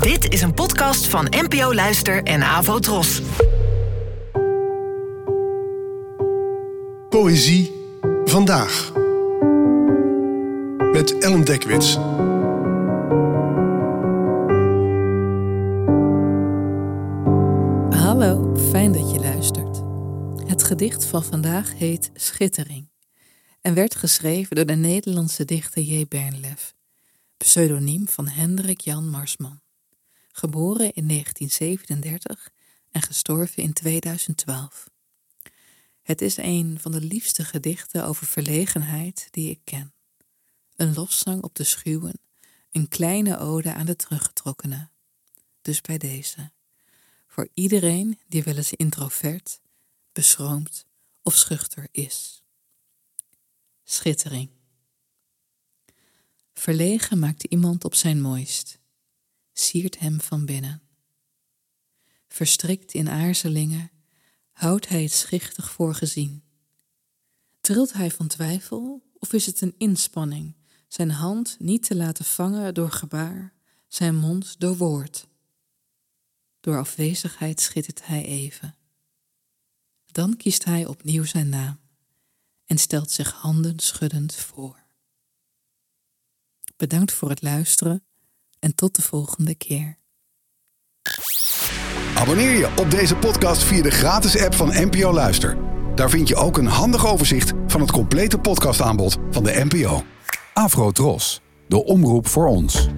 Dit is een podcast van NPO Luister en Avo Tros. Poëzie vandaag. Met Ellen Dekwits. Hallo, fijn dat je luistert. Het gedicht van vandaag heet Schittering en werd geschreven door de Nederlandse dichter J. Bernlef, pseudoniem van Hendrik Jan Marsman, geboren in 1937 en gestorven in 2012. Het is een van de liefste gedichten over verlegenheid die ik ken. Een lofzang op de schuwen, een kleine ode aan de teruggetrokkenen. Dus bij deze. Voor iedereen die wel eens introvert, beschroomd of schuchter is. Schittering. Verlegen maakt iemand op zijn mooist, siert hem van binnen. Verstrikt in aarzelingen houdt hij het schichtig voor gezien. Trilt hij van twijfel of is het een inspanning zijn hand niet te laten vangen door gebaar, zijn mond door woord? Door afwezigheid schittert hij even. Dan kiest hij opnieuw zijn naam en stelt zich handen schuddend voor. Bedankt voor het luisteren en tot de volgende keer. Abonneer je op deze podcast via de gratis app van NPO Luister. Daar vind je ook een handig overzicht van het complete podcastaanbod van de NPO. Afro Tros, de omroep voor ons.